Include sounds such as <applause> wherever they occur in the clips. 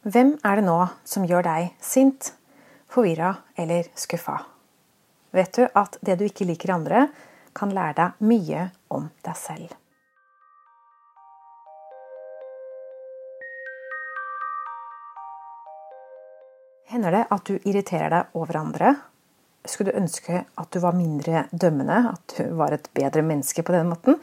Hvem er det nå som gjør deg sint, forvirra eller skuffa? Vet du at det du ikke liker i andre, kan lære deg mye om deg selv? Hender det at du irriterer deg over andre? Skulle du ønske at du var mindre dømmende, at du var et bedre menneske på den måten?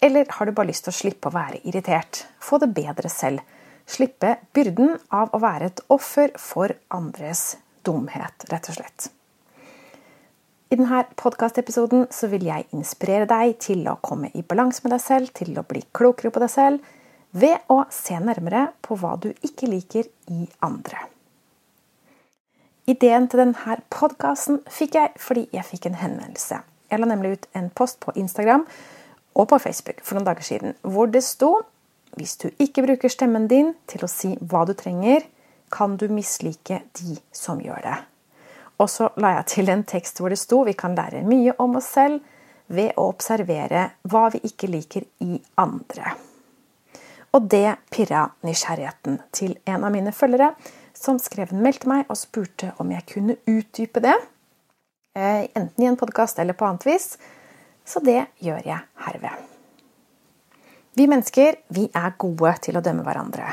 Eller har du bare lyst til å slippe å være irritert? Få det bedre selv. Slippe byrden av å være et offer for andres dumhet, rett og slett. I denne podkastepisoden vil jeg inspirere deg til å komme i balanse med deg selv, til å bli klokere på deg selv, ved å se nærmere på hva du ikke liker i andre. Ideen til denne podkasten fikk jeg fordi jeg fikk en henvendelse. Jeg la nemlig ut en post på Instagram og på Facebook for noen dager siden, hvor det sto hvis du ikke bruker stemmen din til å si hva du trenger, kan du mislike de som gjør det. Og så la jeg til en tekst hvor det sto vi kan lære mye om oss selv ved å observere hva vi ikke liker i andre. Og det pirra nysgjerrigheten til en av mine følgere, som skrev en meldte meg og spurte om jeg kunne utdype det, eh, enten i en podkast eller på annet vis. Så det gjør jeg herved. Vi mennesker vi er gode til å dømme hverandre.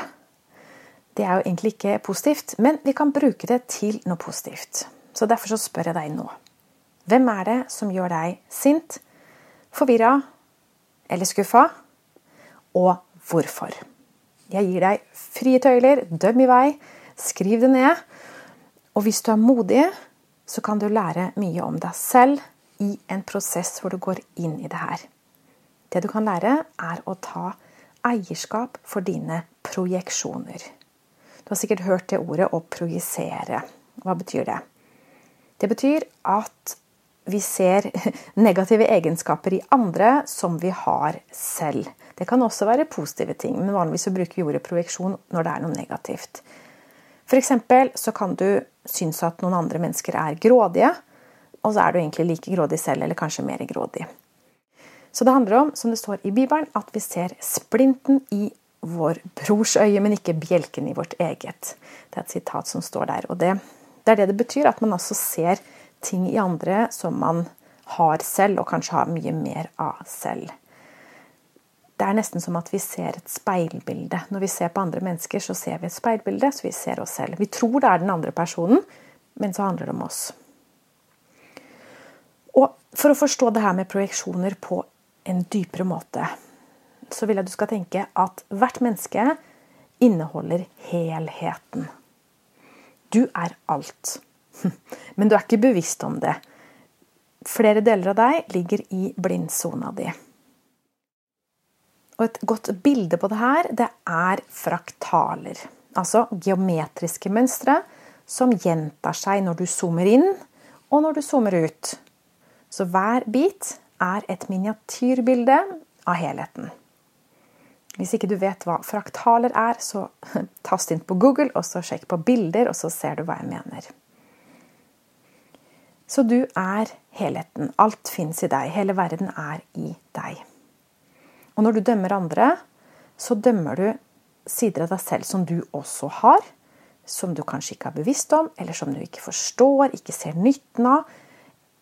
Det er jo egentlig ikke positivt, men vi kan bruke det til noe positivt. Så derfor så spør jeg deg nå. Hvem er det som gjør deg sint, forvirra eller skuffa? Og hvorfor? Jeg gir deg frie tøyler. Døm i vei. Skriv det ned. Og hvis du er modig, så kan du lære mye om deg selv i en prosess hvor du går inn i det her. Det du kan lære, er å ta eierskap for dine projeksjoner. Du har sikkert hørt det ordet 'å projisere'. Hva betyr det? Det betyr at vi ser <laughs> negative egenskaper i andre som vi har selv. Det kan også være positive ting, men vanligvis bruker vi ordet projeksjon når det er noe negativt. F.eks. så kan du synes at noen andre mennesker er grådige, og så er du egentlig like grådig selv, eller kanskje mer grådig. Så det handler om, som det står i Bibelen, at vi ser splinten i vår brors øye, men ikke bjelken i vårt eget. Det er et sitat som står der. Og det, det er det det betyr, at man også ser ting i andre som man har selv, og kanskje har mye mer av selv. Det er nesten som at vi ser et speilbilde. Når vi ser på andre mennesker, så ser vi et speilbilde, så vi ser oss selv. Vi tror det er den andre personen, men så handler det om oss. Og for å forstå det her med projeksjoner på en dypere måte, så vil jeg du skal tenke at hvert menneske inneholder helheten. Du er alt. <laughs> Men du er ikke bevisst om det. Flere deler av deg ligger i blindsona di. Og et godt bilde på det her, det er fraktaler. Altså geometriske mønstre som gjentar seg når du zoomer inn, og når du zoomer ut. Så hver bit er et miniatyrbilde av helheten. Hvis ikke du vet hva fraktaler er, så <laughs> tast inn på Google og så sjekk på bilder, og så ser du hva jeg mener. Så du er helheten. Alt fins i deg. Hele verden er i deg. Og når du dømmer andre, så dømmer du sider av deg selv som du også har. Som du kanskje ikke er bevisst om, eller som du ikke forstår, ikke ser nytten av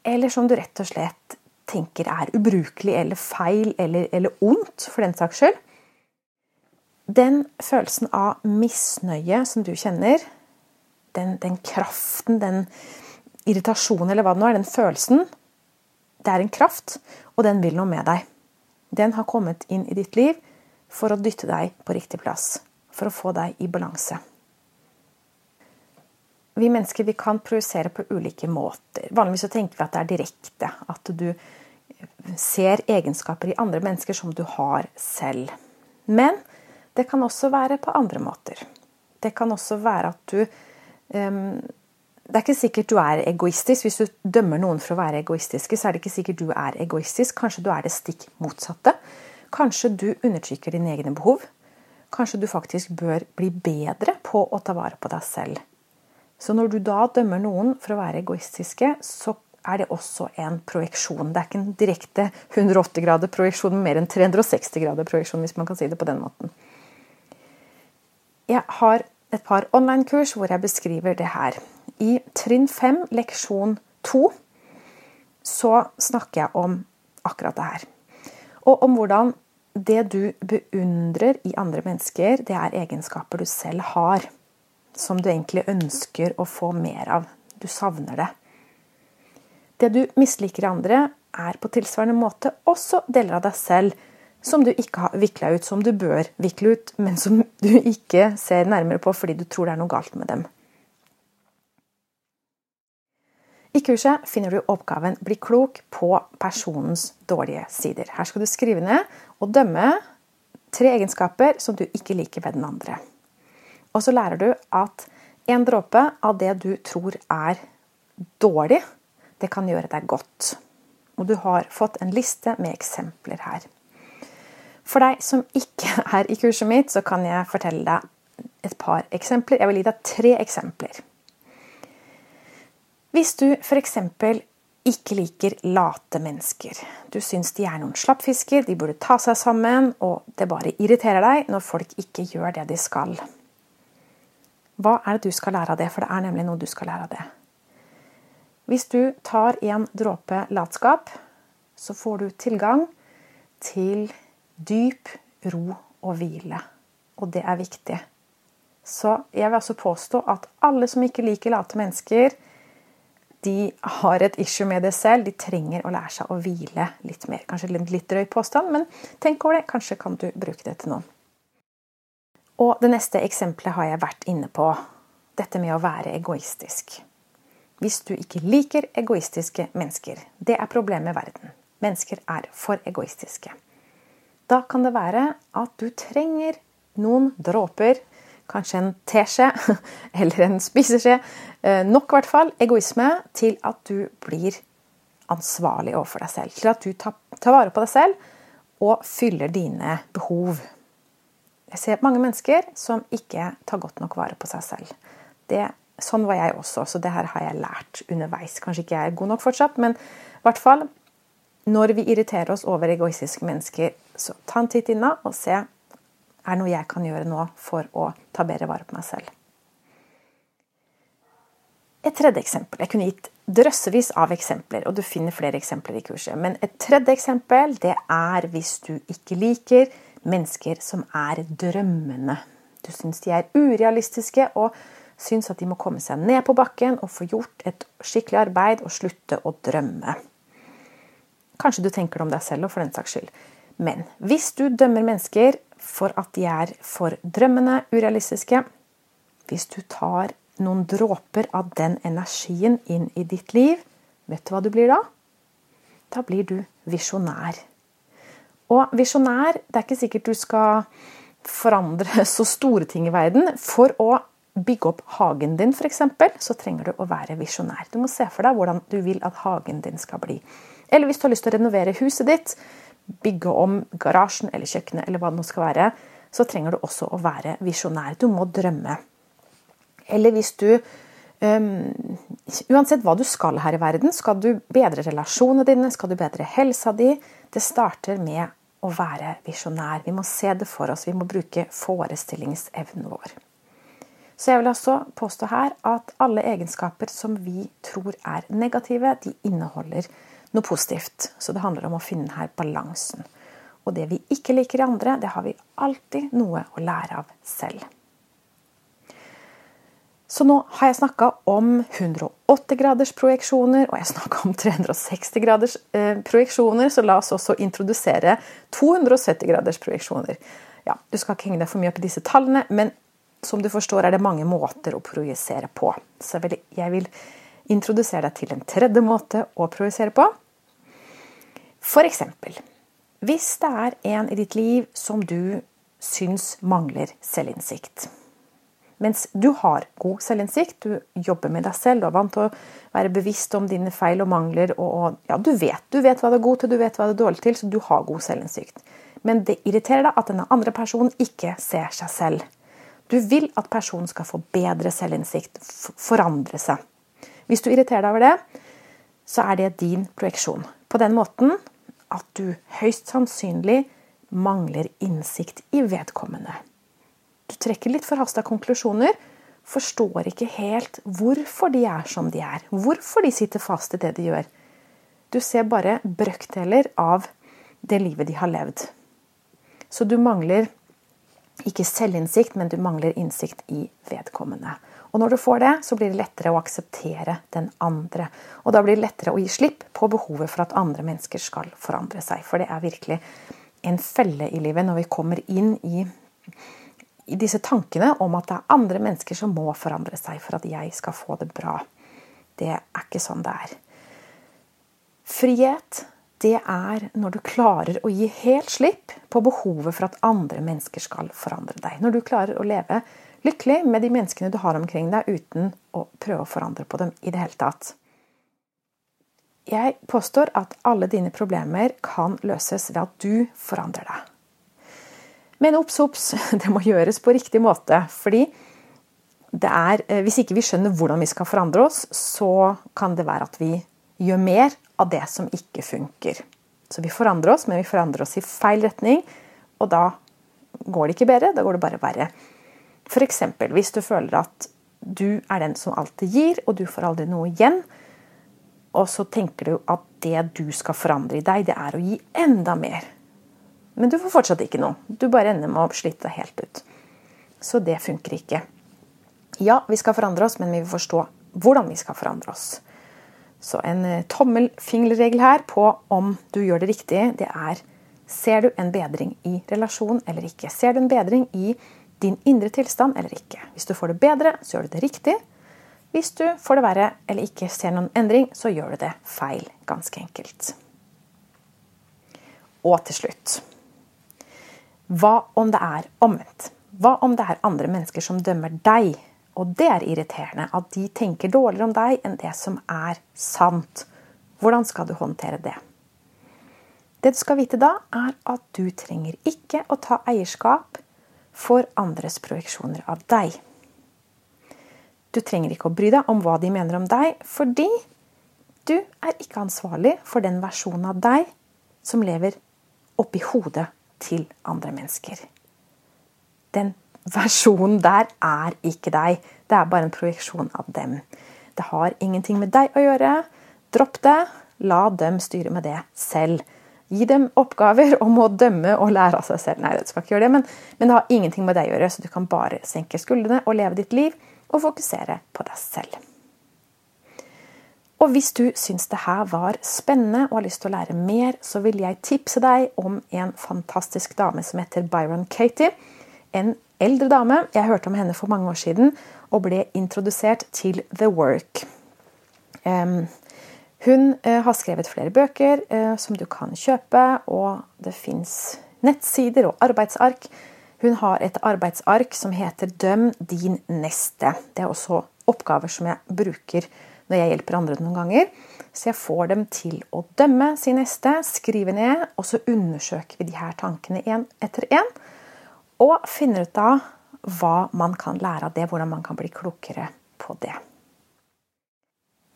eller som du rett og slett tenker er ubrukelig eller feil eller, eller ondt, for den saks skyld. Den følelsen av misnøye som du kjenner, den, den kraften, den irritasjonen eller hva det nå er, den følelsen, det er en kraft, og den vil noe med deg. Den har kommet inn i ditt liv for å dytte deg på riktig plass, for å få deg i balanse vi mennesker vi kan projisere på ulike måter. Vanligvis så tenker vi at det er direkte. At du ser egenskaper i andre mennesker som du har selv. Men det kan også være på andre måter. Det kan også være at du um, Det er ikke sikkert du er egoistisk. Hvis du dømmer noen for å være egoistiske, så er det ikke sikkert du er egoistisk. Kanskje du er det stikk motsatte. Kanskje du undertrykker dine egne behov. Kanskje du faktisk bør bli bedre på å ta vare på deg selv så når du da dømmer noen for å være egoistiske, så er det også en projeksjon. Det er ikke en direkte 180 grader projeksjon, men mer enn 360 grader projeksjon, hvis man kan si det på den måten. Jeg har et par online-kurs hvor jeg beskriver det her. I trinn 5, leksjon 2, så snakker jeg om akkurat det her. Og om hvordan det du beundrer i andre mennesker, det er egenskaper du selv har. Som du egentlig ønsker å få mer av. Du savner det. Det du misliker i andre, er på tilsvarende måte også deler av deg selv som du ikke har vikla ut, som du bør vikle ut, men som du ikke ser nærmere på fordi du tror det er noe galt med dem. I kurset finner du oppgaven 'Bli klok på personens dårlige sider'. Her skal du skrive ned og dømme tre egenskaper som du ikke liker ved den andre. Og så lærer du at en dråpe av det du tror er dårlig, det kan gjøre deg godt. Og du har fått en liste med eksempler her. For deg som ikke <laughs> er i kurset mitt, så kan jeg fortelle deg et par eksempler. Jeg vil gi deg tre eksempler. Hvis du f.eks. ikke liker late mennesker, du syns de er noen slappfisker, de burde ta seg sammen, og det bare irriterer deg når folk ikke gjør det de skal. Hva er det du skal lære av det? For det er nemlig noe du skal lære av det. Hvis du tar en dråpe latskap, så får du tilgang til dyp ro og hvile. Og det er viktig. Så jeg vil også påstå at alle som ikke liker late mennesker, de har et issue med det selv. De trenger å lære seg å hvile litt mer. Kanskje litt drøy påstand, men tenk over det. Kanskje kan du bruke det til noe. Og det neste eksempelet har jeg vært inne på. Dette med å være egoistisk. Hvis du ikke liker egoistiske mennesker, det er problemet i verden. Mennesker er for egoistiske. Da kan det være at du trenger noen dråper kanskje en teskje <laughs> eller en spiseskje. Eh, nok i hvert fall egoisme til at du blir ansvarlig overfor deg selv. Til at du tar vare på deg selv og fyller dine behov. Jeg ser mange mennesker som ikke tar godt nok vare på seg selv. Det, sånn var jeg også, så det her har jeg lært underveis. Kanskje ikke jeg er god nok fortsatt, men i hvert fall når vi irriterer oss over egoistiske mennesker, så ta en titt inna og se er det noe jeg kan gjøre nå for å ta bedre vare på meg selv. Et tredje eksempel. Jeg kunne gitt drøssevis av eksempler, og du finner flere eksempler i kurset. Men et tredje eksempel det er hvis du ikke liker mennesker som er drømmende. Du syns de er urealistiske og syns at de må komme seg ned på bakken og få gjort et skikkelig arbeid og slutte å drømme. Kanskje du tenker det om deg selv og for den saks skyld. Men hvis du dømmer mennesker for at de er for drømmende, urealistiske. Hvis du tar noen dråper av den energien inn i ditt liv, vet du hva du blir da? Da blir du visjonær. Og visjonær Det er ikke sikkert du skal forandre <laughs> så store ting i verden. For å bygge opp hagen din, f.eks., så trenger du å være visjonær. Du må se for deg hvordan du vil at hagen din skal bli. Eller hvis du har lyst til å renovere huset ditt, bygge om garasjen eller kjøkkenet eller hva det nå skal være, så trenger du også å være visjonær. Du må drømme. Eller hvis du um, Uansett hva du skal her i verden, skal du bedre relasjonene dine, skal du bedre helsa di Det starter med å være visjonær. Vi må se det for oss. Vi må bruke forestillingsevnen vår. Så jeg vil også påstå her at alle egenskaper som vi tror er negative, de inneholder noe positivt. Så det handler om å finne her balansen. Og det vi ikke liker i andre, det har vi alltid noe å lære av selv. Så nå har jeg snakka om 180 graders projeksjoner, og jeg snakka om 360 graders eh, projeksjoner, så la oss også introdusere 270 graders projeksjoner. Ja, du skal ikke henge deg for mye opp i disse tallene, men som du forstår er det mange måter å projisere på. Så jeg vil introdusere deg til en tredje måte å projisere på. F.eks. hvis det er en i ditt liv som du syns mangler selvinnsikt. Mens du har god selvinnsikt, du jobber med deg selv, du er vant til å være bevisst om dine feil og mangler. og ja, Du vet du vet hva du er god til, du vet hva du er dårlig til, så du har god selvinnsikt. Men det irriterer deg at denne andre personen ikke ser seg selv. Du vil at personen skal få bedre selvinnsikt, forandre seg. Hvis du irriterer deg over det, så er det din projeksjon. På den måten at du høyst sannsynlig mangler innsikt i vedkommende. Du trekker litt forhasta konklusjoner. Forstår ikke helt hvorfor de er som de er. Hvorfor de sitter fast i det de gjør. Du ser bare brøkdeler av det livet de har levd. Så du mangler ikke selvinnsikt, men du mangler innsikt i vedkommende. Og når du får det, så blir det lettere å akseptere den andre. Og da blir det lettere å gi slipp på behovet for at andre mennesker skal forandre seg. For det er virkelig en felle i livet når vi kommer inn i, disse tankene om at det er andre mennesker som må forandre seg for at jeg skal få det bra. Det er ikke sånn det er. Frihet det er når du klarer å gi helt slipp på behovet for at andre mennesker skal forandre deg. Når du klarer å leve lykkelig med de menneskene du har omkring deg, uten å prøve å forandre på dem i det hele tatt. Jeg påstår at alle dine problemer kan løses ved at du forandrer deg. Men obs, obs, <laughs> det må gjøres på riktig måte. fordi er, eh, hvis ikke vi skjønner hvordan vi skal forandre oss, så kan det være at vi gjør mer av det som ikke funker. Så vi forandrer oss, men vi forandrer oss i feil retning. Og da går det ikke bedre, da går det bare verre. F.eks. hvis du føler at du er den som alltid gir, og du får aldri noe igjen. Og så tenker du at det du skal forandre i deg, det er å gi enda mer. Men du får fortsatt ikke noe. Du bare ender med å slite deg helt ut. Så det funker ikke. Ja, vi skal forandre oss, men vi vil forstå hvordan vi skal forandre oss. Så en eh, tommelfingerregel her på om du gjør det riktig, det er Ser du en bedring i relasjon eller ikke? Ser du en bedring i din indre tilstand eller ikke? Hvis du får det bedre, så gjør du det riktig. Hvis du får det verre eller ikke ser noen endring, så gjør du det feil. Ganske enkelt. Og til slutt Hva om det er omvendt? Hva om det er andre mennesker som dømmer deg og det er irriterende at de tenker dårligere om deg enn det som er sant. Hvordan skal du håndtere det? Det du skal vite da, er at du trenger ikke å ta eierskap for andres projeksjoner av deg. Du trenger ikke å bry deg om hva de mener om deg, fordi du er ikke ansvarlig for den versjonen av deg som lever oppi hodet til andre mennesker. Den versjonen der er ikke deg. Det er bare en projeksjon av dem. Det har ingenting med deg å gjøre. Dropp det. La dem styre med det selv. Gi dem oppgaver <laughs> om å dømme og lære av seg selv. Nei, du skal ikke gjøre det, men, men, det har ingenting med deg å gjøre, så du kan bare senke skuldrene og leve ditt liv og fokusere på deg selv. Og hvis du syns det her var spennende og har lyst til å lære mer, så vil jeg tipse deg om en fantastisk dame som heter Byron Katie. En eldre dame. Jeg hørte om henne for mange år siden og ble introdusert til The Work. hun eh, har skrevet flere bøker eh, som du kan kjøpe, og det fins nettsider og arbeidsark. Hun har et arbeidsark som heter 'Døm din neste'. Det er også oppgaver som jeg bruker når jeg hjelper andre noen ganger. Så jeg får dem til å dømme sin neste, skrive ned, og så undersøker vi de her tankene én etter én. Og finner ut av hva man kan lære av det, hvordan man kan bli klokere på det.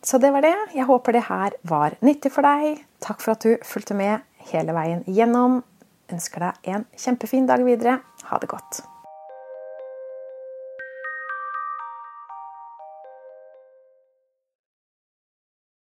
Så det var det. Jeg håper det her var nyttig for deg. Takk for at du fulgte med hele veien gjennom. Ønsker deg en kjempefin dag videre. Ha det godt.